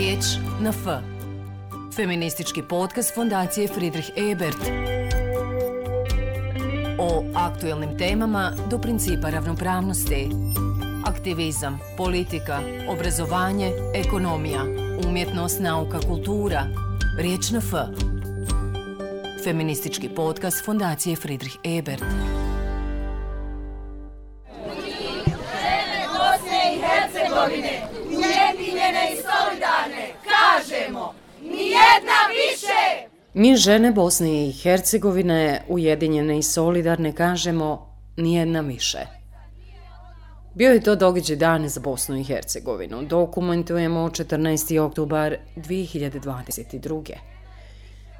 Riječ na F. Feministički podcast Fondacije Friedrich Ebert. O aktuelnim temama do principa ravnopravnosti. Aktivizam, politika, obrazovanje, ekonomija, umjetnost, nauka, kultura. Riječ na F. Feministički podcast Fondacije Friedrich Ebert. Mi žene Bosne i Hercegovine, ujedinjene i solidarne, kažemo nijedna više. Bio je to događaj dane za Bosnu i Hercegovinu. Dokumentujemo 14. oktobar 2022.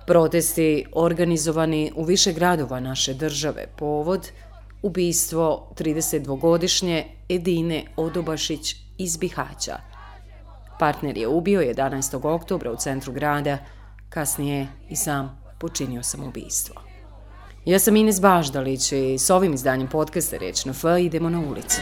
Protesti organizovani u više gradova naše države povod ubistvo 32-godišnje Edine Odobašić iz Bihaća. Partner je ubio 11. oktobra u centru grada, kasnije i sam počinio sam ubistvo. Ja sam Ines Baždalić i s ovim izdanjem podcasta Riječ na F idemo na ulicu.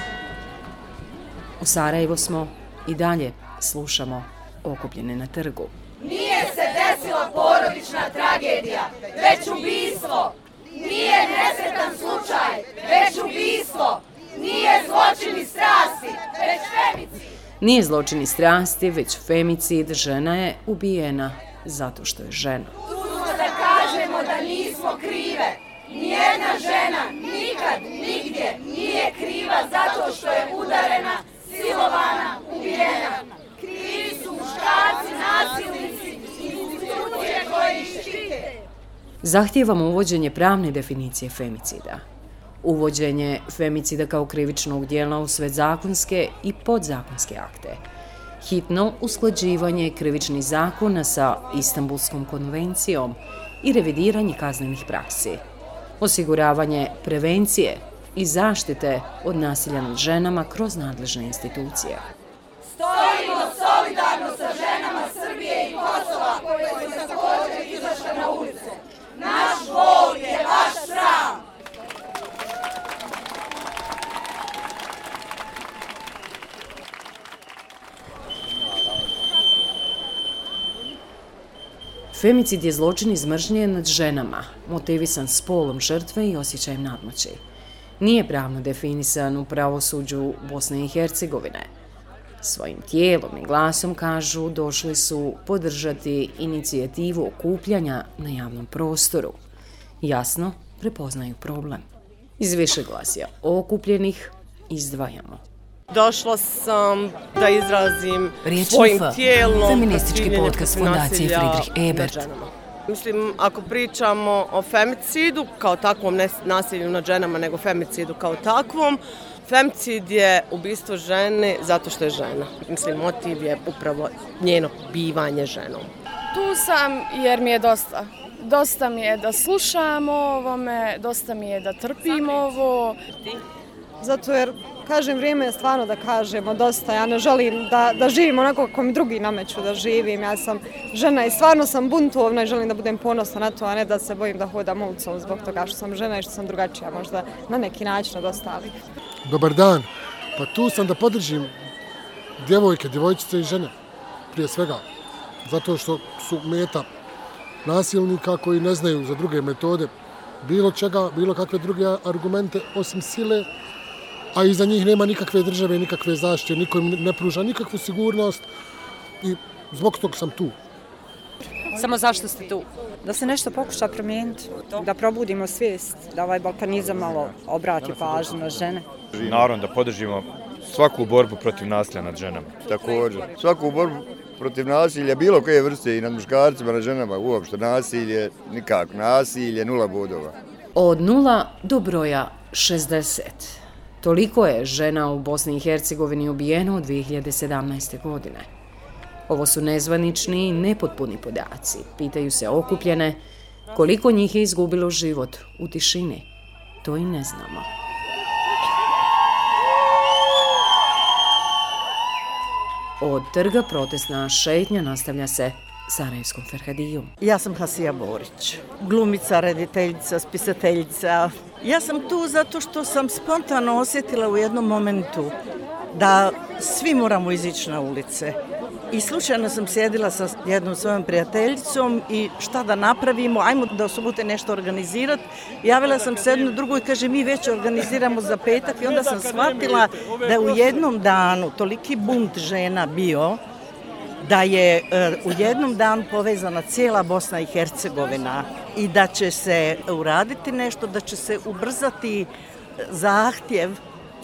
U Sarajevo smo i dalje slušamo okupljene na trgu. Nije se desila porodična tragedija, već ubistvo. Nije nesretan slučaj, već ubistvo. Nije zločin i strasti, već femicid. Nije zločin i strasti, već femicid, žena je ubijena zato što je žena. Tu smo da kažemo da nismo krive. Nijedna žena nikad, nigdje nije kriva zato što je udarena, silovana, ubijena. Krivi su muškarci, nasilnici, institucije koje ih štite. Zahtijevamo uvođenje pravne definicije femicida. Uvođenje femicida kao krivičnog dijela u sve zakonske i podzakonske akte. Hitno usklađivanje krivičnih zakona sa Istanbulskom konvencijom i revidiranje kaznenih praksi. Osiguravanje prevencije i zaštite od nasilja nad ženama kroz nadležne institucije. Stojimo solidarno sa ženama Srbije i Kosova koje su također izašle na ulice. Naš bol je vaš sram. Femicid je zločin iz mržnje nad ženama, motivisan spolom žrtve i osjećajem nadmoći. Nije pravno definisan u pravosuđu Bosne i Hercegovine. Svojim tijelom i glasom, kažu, došli su podržati inicijativu okupljanja na javnom prostoru. Jasno, prepoznaju problem. Iz više glasija okupljenih izdvajamo. Došla sam da izrazim Riječ svojim tijelom Feministički podcast Fondacije Friedrich Ebert. Mislim, ako pričamo o femicidu, kao takvom, ne nasilju nad ženama, nego femicidu kao takvom, femicid je ubistvo žene zato što je žena. Mislim, motiv je upravo njeno bivanje ženom. Tu sam jer mi je dosta. Dosta mi je da slušam o ovome, dosta mi je da trpim ovo. Zato jer, kažem, vrijeme je stvarno da kažemo dosta. Ja ne želim da, da živim onako kako mi drugi nameću da živim. Ja sam žena i stvarno sam buntovna i želim da budem ponosna na to, a ne da se bojim da hodam ulicom zbog toga što sam žena i što sam drugačija možda na neki način od ostalih. Dobar dan. Pa tu sam da podržim djevojke, djevojčice i žene, prije svega. Zato što su meta nasilnika koji ne znaju za druge metode bilo čega, bilo kakve druge argumente osim sile, a iza njih nema nikakve države, nikakve zaštite, niko im ne pruža nikakvu sigurnost i zbog tog sam tu. Samo zašto ste tu? da se nešto pokuša promijeniti, da probudimo svijest, da ovaj balkanizam malo obrati pažnju na žene. Naravno da podržimo svaku borbu protiv nasilja nad ženama. Također, svaku borbu protiv nasilja, bilo koje vrste i nad muškarcima, nad ženama, uopšte nasilje, nikako, nasilje, nula bodova. Od nula do broja 60. Toliko je žena u Bosni i Hercegovini ubijeno od 2017. godine. Ovo su nezvanični i nepotpuni podaci. Pitaju se okupljene koliko njih je izgubilo život u tišini. To i ne znamo. Od trga protestna šetnja nastavlja se Sarajevskom Ferhadijom. Ja sam Hasija Borić, glumica, rediteljica, spisateljica. Ja sam tu zato što sam spontano osjetila u jednom momentu da svi moramo izići na ulice. I slučajno sam sjedila sa jednom svojom prijateljicom i šta da napravimo, ajmo da u subote nešto organizirati. Javila sam se jednu drugu i kaže mi već organiziramo za petak i onda sam shvatila da je u jednom danu toliki bunt žena bio da je e, u jednom danu povezana cijela Bosna i Hercegovina i da će se uraditi nešto, da će se ubrzati e, zahtjev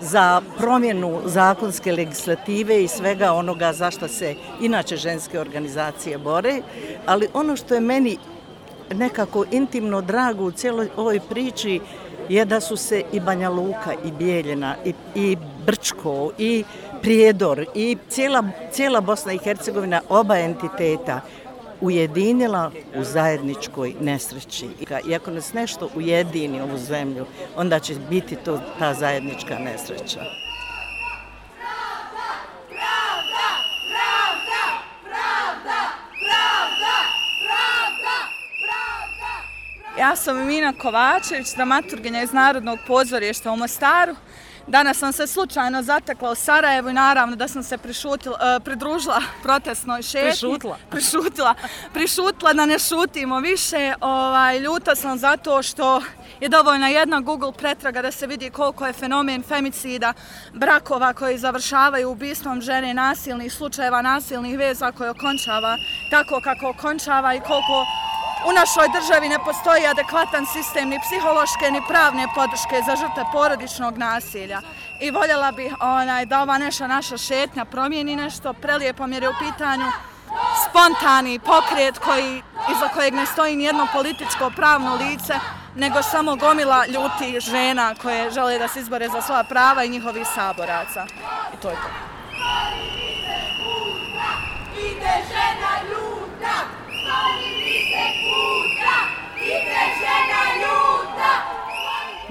za promjenu zakonske legislative i svega onoga za što se inače ženske organizacije bore, ali ono što je meni nekako intimno drago u cijeloj ovoj priči je da su se i Banja Luka i Bijeljena i, i Brčko i Prijedor i cijela, cijela Bosna i Hercegovina, oba entiteta, ujedinila u zajedničkoj nesreći. I ako nas nešto ujedini ovu zemlju, onda će biti to ta zajednička nesreća. Ja sam Mina Kovačević, dramaturginja iz Narodnog pozorišta u Mostaru. Danas sam se slučajno zatekla u Sarajevu i naravno da sam se prišutila, uh, pridružila protestnoj šetnji. Prišutila. Prišutila. Prišutila da ne šutimo više. Ovaj, ljuta sam zato što je dovoljna jedna Google pretraga da se vidi koliko je fenomen femicida, brakova koji završavaju ubistvom žene, nasilnih slučajeva, nasilnih veza koje okončava tako kako okončava i koliko u našoj državi ne postoji adekvatan sistem ni psihološke ni pravne podrške za žrte porodičnog nasilja. I voljela bih onaj, da ova neša naša šetnja promijeni nešto, prelijepom jer je u pitanju spontani pokret koji, iza kojeg ne stoji nijedno političko pravno lice, nego samo gomila ljuti žena koje žele da se izbore za svoja prava i njihovi saboraca. I to je to. Ide žena ljuta, stoji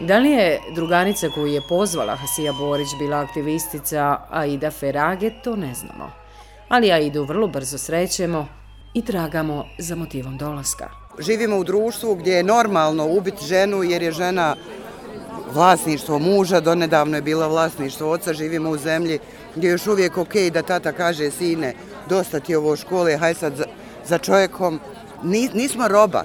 Da li je druganica koju je pozvala Hasija Borić bila aktivistica Aida Ferage, to ne znamo. Ali Aidu vrlo brzo srećemo i tragamo za motivom dolaska. Živimo u društvu gdje je normalno ubiti ženu jer je žena vlasništvo muža, donedavno je bila vlasništvo oca, živimo u zemlji gdje je još uvijek ok da tata kaže sine, dosta ti ovo škole, haj sad za, za čovjekom. Nismo roba,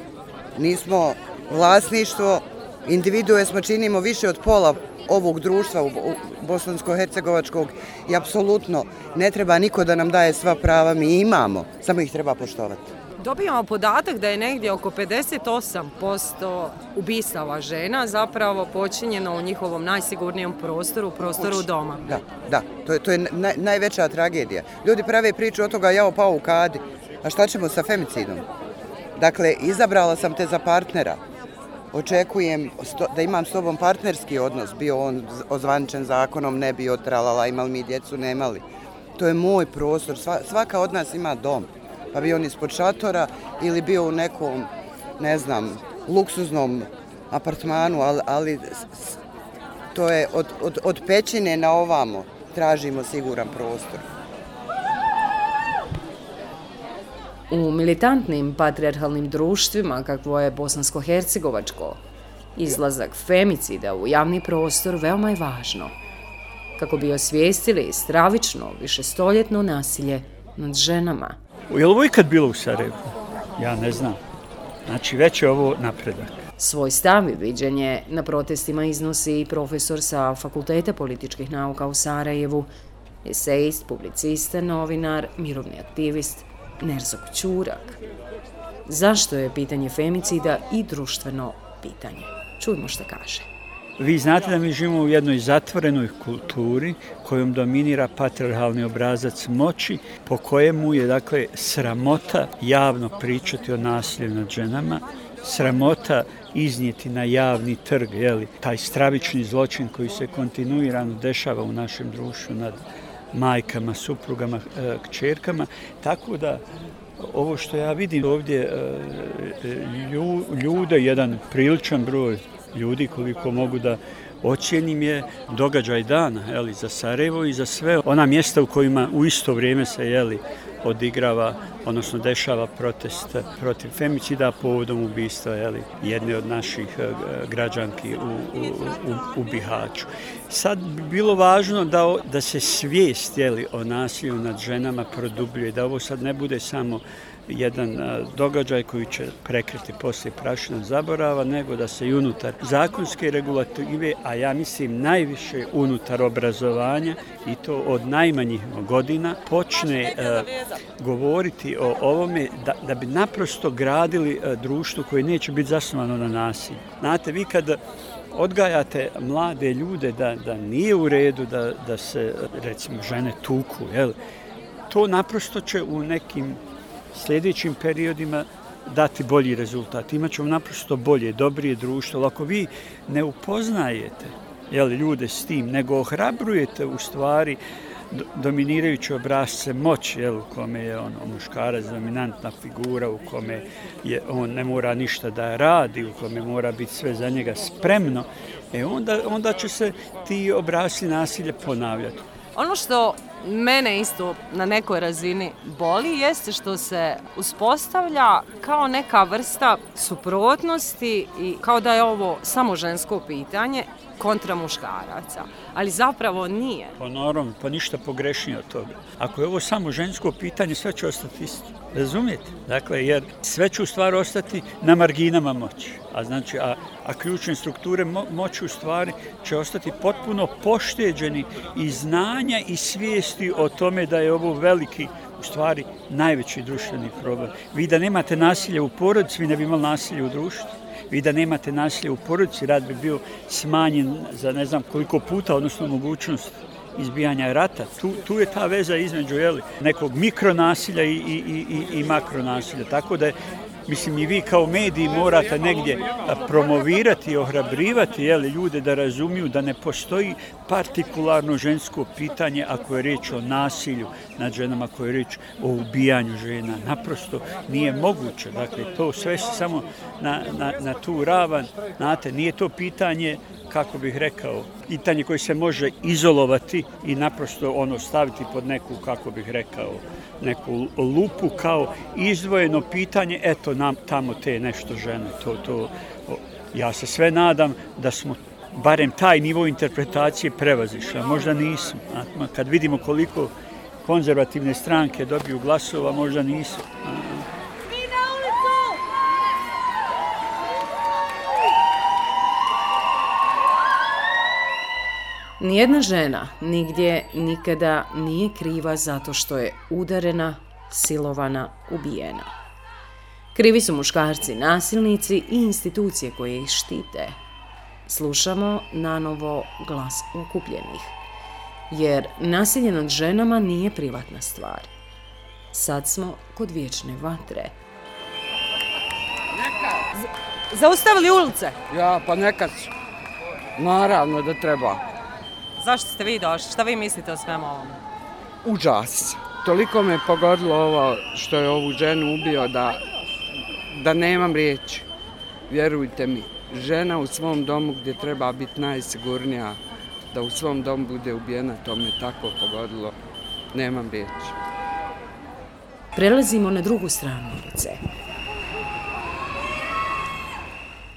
nismo vlasništvo, individue smo činimo više od pola ovog društva u bosansko-hercegovačkog i apsolutno ne treba niko da nam daje sva prava, mi imamo, samo ih treba poštovati. Dobijamo podatak da je negdje oko 58% ubistava žena zapravo počinjeno u njihovom najsigurnijem prostoru, prostoru doma. Da, da, to je, to je naj, najveća tragedija. Ljudi prave priču od toga, ja opao u kadi, a šta ćemo sa femicidom? Dakle, izabrala sam te za partnera. Očekujem da imam s tobom partnerski odnos, bio on ozvaničen zakonom, ne bio tralala, imali mi djecu, nemali. To je moj prostor, svaka od nas ima dom. Pa bio on ispod šatora ili bio u nekom, ne znam, luksuznom apartmanu, ali, ali to je od, od, od pećine na ovamo tražimo siguran prostor. U militantnim patriarhalnim društvima, kakvo je bosansko-hercegovačko, izlazak femicida u javni prostor veoma je važno, kako bi osvijestili stravično višestoljetno nasilje nad ženama. Je li ovo ikad bilo u Sarajevu? Ja ne znam. Znači, već je ovo napredak. Svoj stav i viđenje na protestima iznosi i profesor sa Fakulteta političkih nauka u Sarajevu, esejist, publicista, novinar, mirovni aktivist, Nerzog Ćurak. Zašto je pitanje femicida i društveno pitanje? Čujmo što kaže. Vi znate da mi živimo u jednoj zatvorenoj kulturi kojom dominira patriarhalni obrazac moći po kojemu je dakle sramota javno pričati o nasilju nad ženama, sramota iznijeti na javni trg, jeli, taj stravični zločin koji se kontinuirano dešava u našem društvu nad majkama, suprugama, e, kćerkama, tako da ovo što ja vidim ovdje e, e ljude, jedan priličan broj ljudi koliko mogu da ocjenim je događaj dana jeli, za Sarajevo i za sve ona mjesta u kojima u isto vrijeme se jeli, odigrava, odnosno dešava protest protiv femicida povodom ubistva jeli, jedne od naših e, građanki u, u, u, u Bihaću. Sad bi bilo važno da, da se svijest jeli, o nasilju nad ženama produbljuje, da ovo sad ne bude samo jedan događaj koji će prekriti poslije prašina zaborava, nego da se i unutar zakonske regulative, a ja mislim najviše unutar obrazovanja i to od najmanjih godina, počne govoriti o ovome da, da bi naprosto gradili društvo koje neće biti zasnovano na nasilju. Znate, vi kad odgajate mlade ljude da, da nije u redu da, da se, recimo, žene tuku, jel? to naprosto će u nekim sljedećim periodima dati bolji rezultat. Imaćemo naprosto bolje, dobrije društvo. Ako vi ne upoznajete jel, ljude s tim, nego ohrabrujete u stvari dominirajući obrazce moći, jel, u kome je on muškarac dominantna figura, u kome je on ne mora ništa da radi, u kome mora biti sve za njega spremno, e onda, onda će se ti obrazci nasilje ponavljati. Ono što mene isto na nekoj razini boli jeste što se uspostavlja kao neka vrsta suprotnosti i kao da je ovo samo žensko pitanje kontra muškaraca. Ali zapravo nije. Pa naravno, pa ništa pogrešnije od toga. Ako je ovo samo žensko pitanje, sve će ostati isto. Razumijete? Dakle, jer sve će u stvari ostati na marginama moći. A znači, a, a ključne strukture mo, moći u stvari će ostati potpuno pošteđeni i znanja i svijesti o tome da je ovo veliki u stvari najveći društveni problem. Vi da nemate nasilje u porodici, vi ne bi imali nasilje u društvu vi da nemate nasilje u porodici, rad bi bio smanjen za ne znam koliko puta, odnosno mogućnost izbijanja rata. Tu, tu je ta veza između jeli, nekog mikronasilja i, i, i, i makronasilja. Tako da je Mislim, i vi kao mediji morate negdje promovirati i ohrabrivati jeli, ljude da razumiju da ne postoji partikularno žensko pitanje ako je reč o nasilju nad ženama, ako je riječ o ubijanju žena. Naprosto nije moguće. Dakle, to sve se samo na, na, na tu ravan. Znate, nije to pitanje kako bih rekao, pitanje koje se može izolovati i naprosto ono staviti pod neku, kako bih rekao, neku lupu kao izdvojeno pitanje, eto nam tamo te nešto žene, to, to, ja se sve nadam da smo barem taj nivo interpretacije prevazišli, možda nismo. Kad vidimo koliko konzervativne stranke dobiju glasova, možda nisu. Nijedna žena nigdje nikada nije kriva zato što je udarena, silovana, ubijena. Krivi su muškarci, nasilnici i institucije koje ih štite. Slušamo na novo glas okupljenih. Jer nasilje nad ženama nije privatna stvar. Sad smo kod vječne vatre. Zaustavili ulice? Ja, pa nekad. Naravno da treba. Zašto ste vi došli? Šta vi mislite o svemu ovom? Užas. Toliko me pogodilo ovo što je ovu ženu ubio da, da nemam riječi. Vjerujte mi, žena u svom domu gdje treba biti najsigurnija, da u svom domu bude ubijena, to me tako pogodilo. Nemam riječi. Prelazimo na drugu stranu ulice.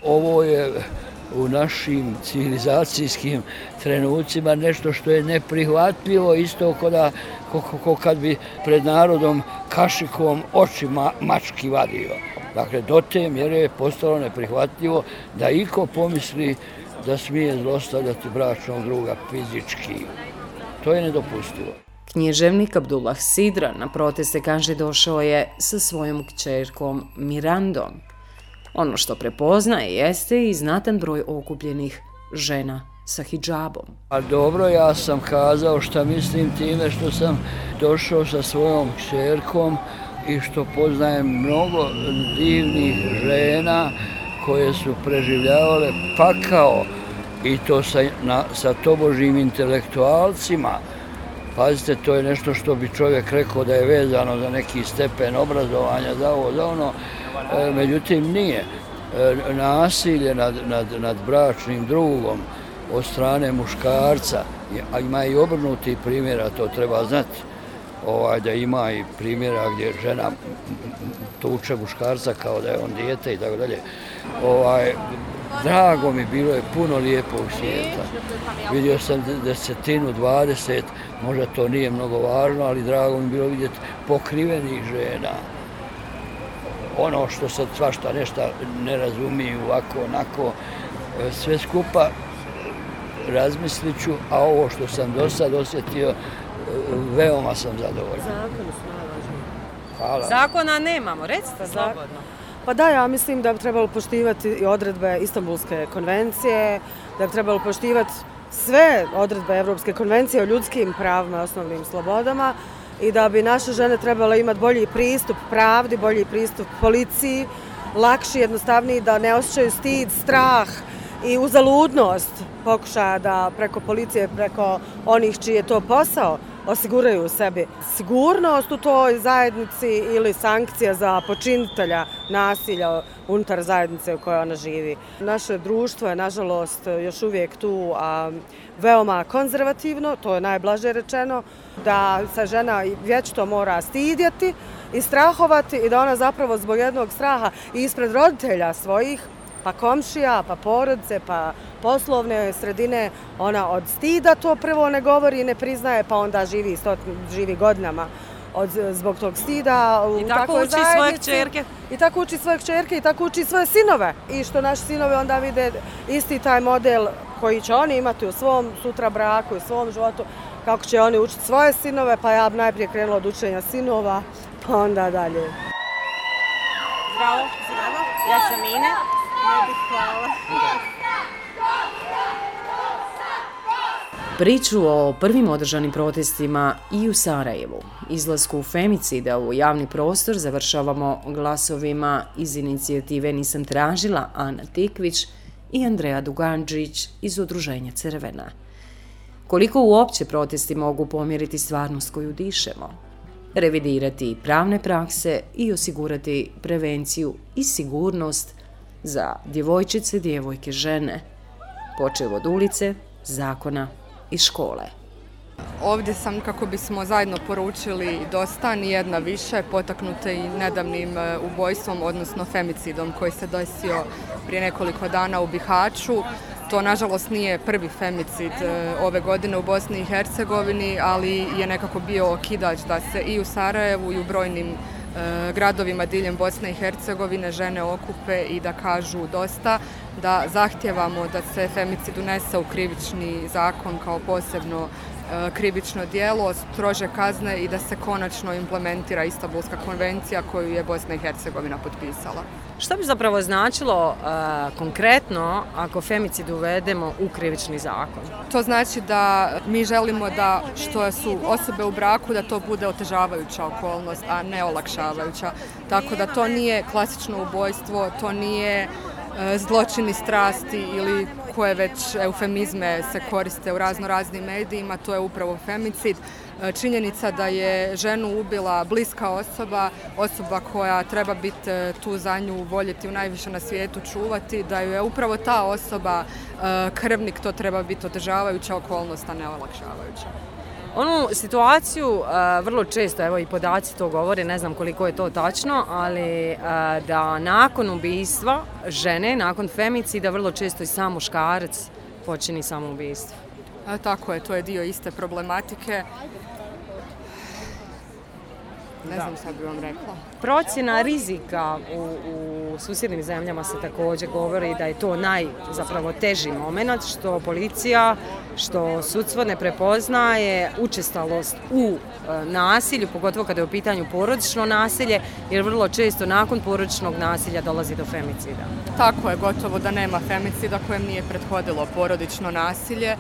Ovo je u našim civilizacijskim trenucima nešto što je neprihvatljivo, isto kada, ko, ko, kad bi pred narodom kašikom oči ma, mački vadio. Dakle, do te mjere je postalo neprihvatljivo da iko pomisli da smije zlostavljati bračnog druga fizički. To je nedopustivo. Knježevnik Abdullah Sidra na proteste kaže došao je sa svojom kćerkom Mirandom. Ono što prepoznaje jeste i znatan broj okupljenih žena sa hijabom. A dobro, ja sam kazao šta mislim time što sam došao sa svojom čerkom i što poznajem mnogo divnih žena koje su preživljavale pakao i to sa, na, sa tobožim intelektualcima. Pazite, to je nešto što bi čovjek rekao da je vezano za neki stepen obrazovanja, za ovo, za ono. E, međutim, nije. E, nasilje nad, nad, nad bračnim drugom od strane muškarca, a ima i obrnuti primjera, to treba znati, ovaj, da ima i primjera gdje žena tuče muškarca kao da je on dijete i tako dalje. Ovaj, drago mi bilo je puno lijepog svijeta. Vidio sam desetinu, dvadeset, možda to nije mnogo važno, ali drago mi bilo vidjeti pokrivenih žena. Ono što sad svašta nešto ne razumiju ovako, onako, sve skupa razmislit ću, a ovo što sam do sad osjetio, veoma sam zadovoljan. Zakon su najvažniji. Hvala. Zakona nemamo, recite slobodno. Pa da, ja mislim da bi trebalo poštivati i odredbe Istanbulske konvencije, da bi trebalo poštivati sve odredbe Evropske konvencije o ljudskim pravima i osnovnim slobodama i da bi naše žene trebalo imati bolji pristup pravdi, bolji pristup policiji, lakši, jednostavniji, da ne osjećaju stid, strah i uzaludnost pokušaja da preko policije, preko onih čiji je to posao, osiguraju sebi sigurnost u toj zajednici ili sankcija za počinitelja nasilja unutar zajednice u kojoj ona živi. Naše društvo je, nažalost, još uvijek tu a, veoma konzervativno, to je najblaže rečeno, da se žena vječito mora stidjeti i strahovati i da ona zapravo zbog jednog straha i ispred roditelja svojih pa komšija, pa porodice, pa poslovne sredine, ona od stida to prvo ne govori i ne priznaje, pa onda živi, stot, živi godinama od, zbog tog stida u I tako uči zajednici. svoje čerke. I tako uči svoje čerke i tako uči svoje sinove. I što naši sinove onda vide isti taj model koji će oni imati u svom sutra braku i svom životu, kako će oni učiti svoje sinove, pa ja bi najprije krenula od učenja sinova, pa onda dalje. Zdravo, zdravo. Ja sam Ine. Priču o prvim održanim protestima i u Sarajevu, izlasku femicida u javni prostor završavamo glasovima iz inicijative Nisam tražila Ana Tikvić i Andreja Duganđić iz Udruženja Crvena. Koliko uopće protesti mogu pomjeriti stvarnost koju dišemo? Revidirati pravne prakse i osigurati prevenciju i sigurnost za djevojčice, djevojke, žene, počeo od ulice, zakona i škole. Ovdje sam kako bismo zajedno poručili dosta, nijedna više, potaknute i nedavnim e, ubojstvom, odnosno femicidom koji se desio prije nekoliko dana u Bihaću. To, nažalost, nije prvi femicid e, ove godine u Bosni i Hercegovini, ali je nekako bio okidač da se i u Sarajevu i u brojnim E, gradovima diljem Bosne i Hercegovine žene okupe i da kažu dosta, da zahtjevamo da se femicid unese u krivični zakon kao posebno krivično dijelo, strože kazne i da se konačno implementira Istanbulska konvencija koju je Bosna i Hercegovina potpisala. Što bi zapravo značilo uh, konkretno ako femicid uvedemo u krivični zakon? To znači da mi želimo da što su osobe u braku da to bude otežavajuća okolnost, a ne olakšavajuća. Tako da to nije klasično ubojstvo, to nije uh, zločini strasti ili koje već eufemizme se koriste u razno raznim medijima, to je upravo femicid. E, činjenica da je ženu ubila bliska osoba, osoba koja treba biti e, tu za nju voljeti u najviše na svijetu čuvati, da je upravo ta osoba e, krvnik, to treba biti održavajuća okolnost, a ne olakšavajuća. Onu situaciju vrlo često, evo i podaci to govore, ne znam koliko je to tačno, ali da nakon ubijstva žene, nakon femicida, vrlo često i sam muškarac počini samoubistvo. Tako je, to je dio iste problematike. Ne znam sad bi vam rekla. Procjena rizika u, u susjednim zemljama se također govori da je to naj, zapravo, teži moment što policija, što sudstvo ne prepoznaje učestalost u e, nasilju, pogotovo kada je u pitanju porodično nasilje, jer vrlo često nakon porodičnog nasilja dolazi do femicida. Tako je, gotovo da nema femicida kojem nije prethodilo porodično nasilje.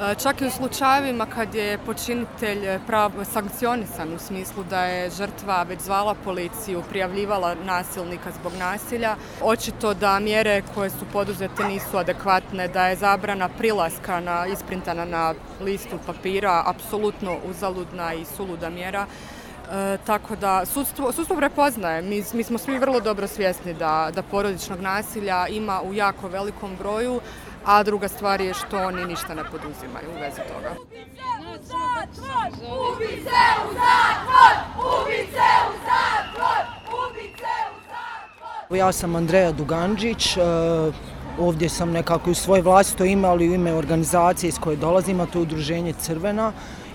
E, čak i u slučajevima kad je počinitelj prav, sankcionisan u smislu da je žrtva već zvala policiju, prijavljivala nasilnika zbog nasilja, očito da mjere koje su poduzete nisu adekvatne, da je zabrana prilaska na, isprintana na listu papira apsolutno uzaludna i suluda mjera. E, tako da sudstvo, sudstvo prepoznaje, mi, mi smo svi vrlo dobro svjesni da, da porodičnog nasilja ima u jako velikom broju, a druga stvar je što oni ništa ne poduzimaju u vezi toga. Ubice u zatvor! Ubice u zatvor! Ubice u zatvor! Ja sam Andreja Duganđić, e, ovdje sam nekako u svoje vlastito ime, ali u ime organizacije iz koje dolazim, a to je udruženje Crvena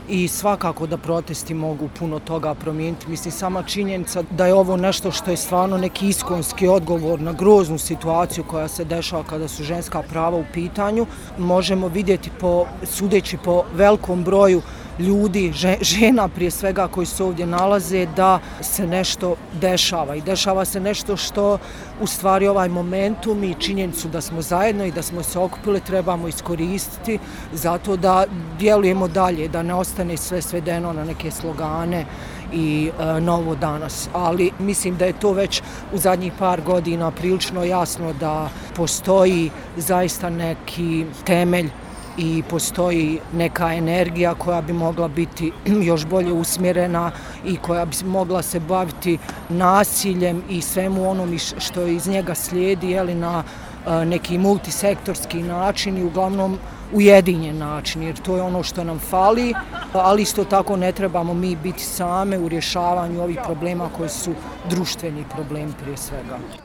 i svakako da protesti mogu puno toga promijeniti. Mislim, sama činjenica da je ovo nešto što je stvarno neki iskonski odgovor na groznu situaciju koja se dešava kada su ženska prava u pitanju, možemo vidjeti po, sudeći po velikom broju ljudi, žena prije svega koji se ovdje nalaze, da se nešto dešava i dešava se nešto što u stvari ovaj momentum i činjenicu da smo zajedno i da smo se okupili trebamo iskoristiti zato da djelujemo dalje, da ne ostane sve svedeno na neke slogane i e, novo danas. Ali mislim da je to već u zadnjih par godina prilično jasno da postoji zaista neki temelj i postoji neka energija koja bi mogla biti još bolje usmjerena i koja bi mogla se baviti nasiljem i svemu onom što iz njega slijedi jeli, na e, neki multisektorski način i uglavnom ujedinjen način, jer to je ono što nam fali, ali isto tako ne trebamo mi biti same u rješavanju ovih problema koji su društveni problemi prije svega.